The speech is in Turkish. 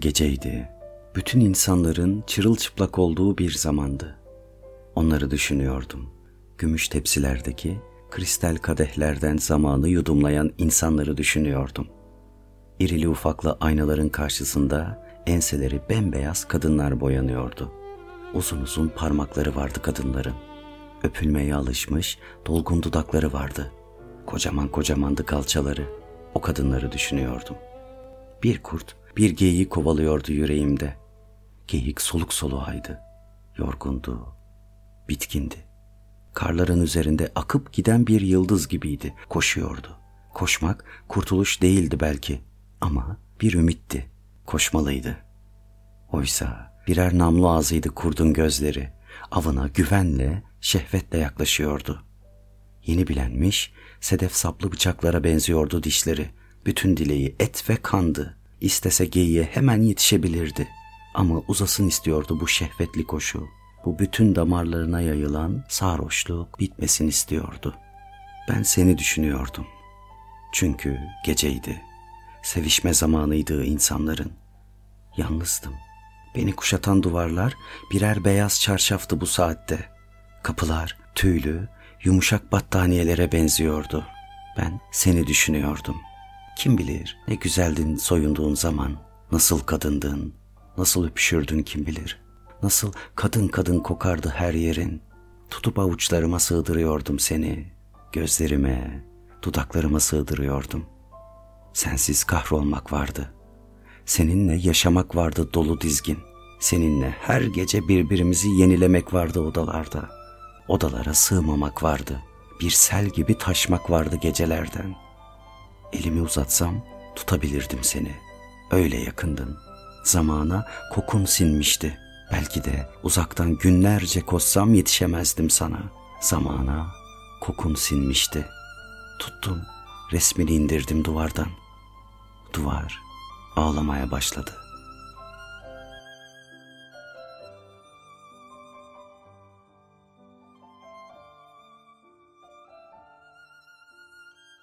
Geceydi. Bütün insanların çırılçıplak olduğu bir zamandı. Onları düşünüyordum. Gümüş tepsilerdeki kristal kadehlerden zamanı yudumlayan insanları düşünüyordum. İrili ufaklı aynaların karşısında enseleri bembeyaz kadınlar boyanıyordu. Uzun uzun parmakları vardı kadınların. Öpülmeye alışmış dolgun dudakları vardı. Kocaman kocamandı kalçaları. O kadınları düşünüyordum. Bir kurt bir geyiği kovalıyordu yüreğimde. Geyik soluk soluğaydı. Yorgundu, bitkindi. Karların üzerinde akıp giden bir yıldız gibiydi, koşuyordu. Koşmak kurtuluş değildi belki ama bir ümitti. Koşmalıydı. Oysa birer namlu ağzıydı kurdun gözleri. Avına güvenle, şehvetle yaklaşıyordu. Yeni bilenmiş, sedef saplı bıçaklara benziyordu dişleri. Bütün dileği et ve kandı. İstese geyiğe hemen yetişebilirdi. Ama uzasın istiyordu bu şehvetli koşu. Bu bütün damarlarına yayılan sarhoşluk bitmesin istiyordu. Ben seni düşünüyordum. Çünkü geceydi. Sevişme zamanıydı insanların. Yalnızdım. Beni kuşatan duvarlar birer beyaz çarşaftı bu saatte. Kapılar tüylü, yumuşak battaniyelere benziyordu. Ben seni düşünüyordum. Kim bilir ne güzeldin soyunduğun zaman, nasıl kadındın, nasıl öpüşürdün kim bilir. Nasıl kadın kadın kokardı her yerin. Tutup avuçlarıma sığdırıyordum seni. Gözlerime, dudaklarıma sığdırıyordum. Sensiz kahrolmak vardı. Seninle yaşamak vardı dolu dizgin. Seninle her gece birbirimizi yenilemek vardı odalarda. Odalara sığmamak vardı. Bir sel gibi taşmak vardı gecelerden. Elimi uzatsam tutabilirdim seni. Öyle yakındın. Zamana kokun sinmişti. Belki de uzaktan günlerce koşsam yetişemezdim sana. Zamana kokun sinmişti. Tuttum, resmini indirdim duvardan. Duvar ağlamaya başladı.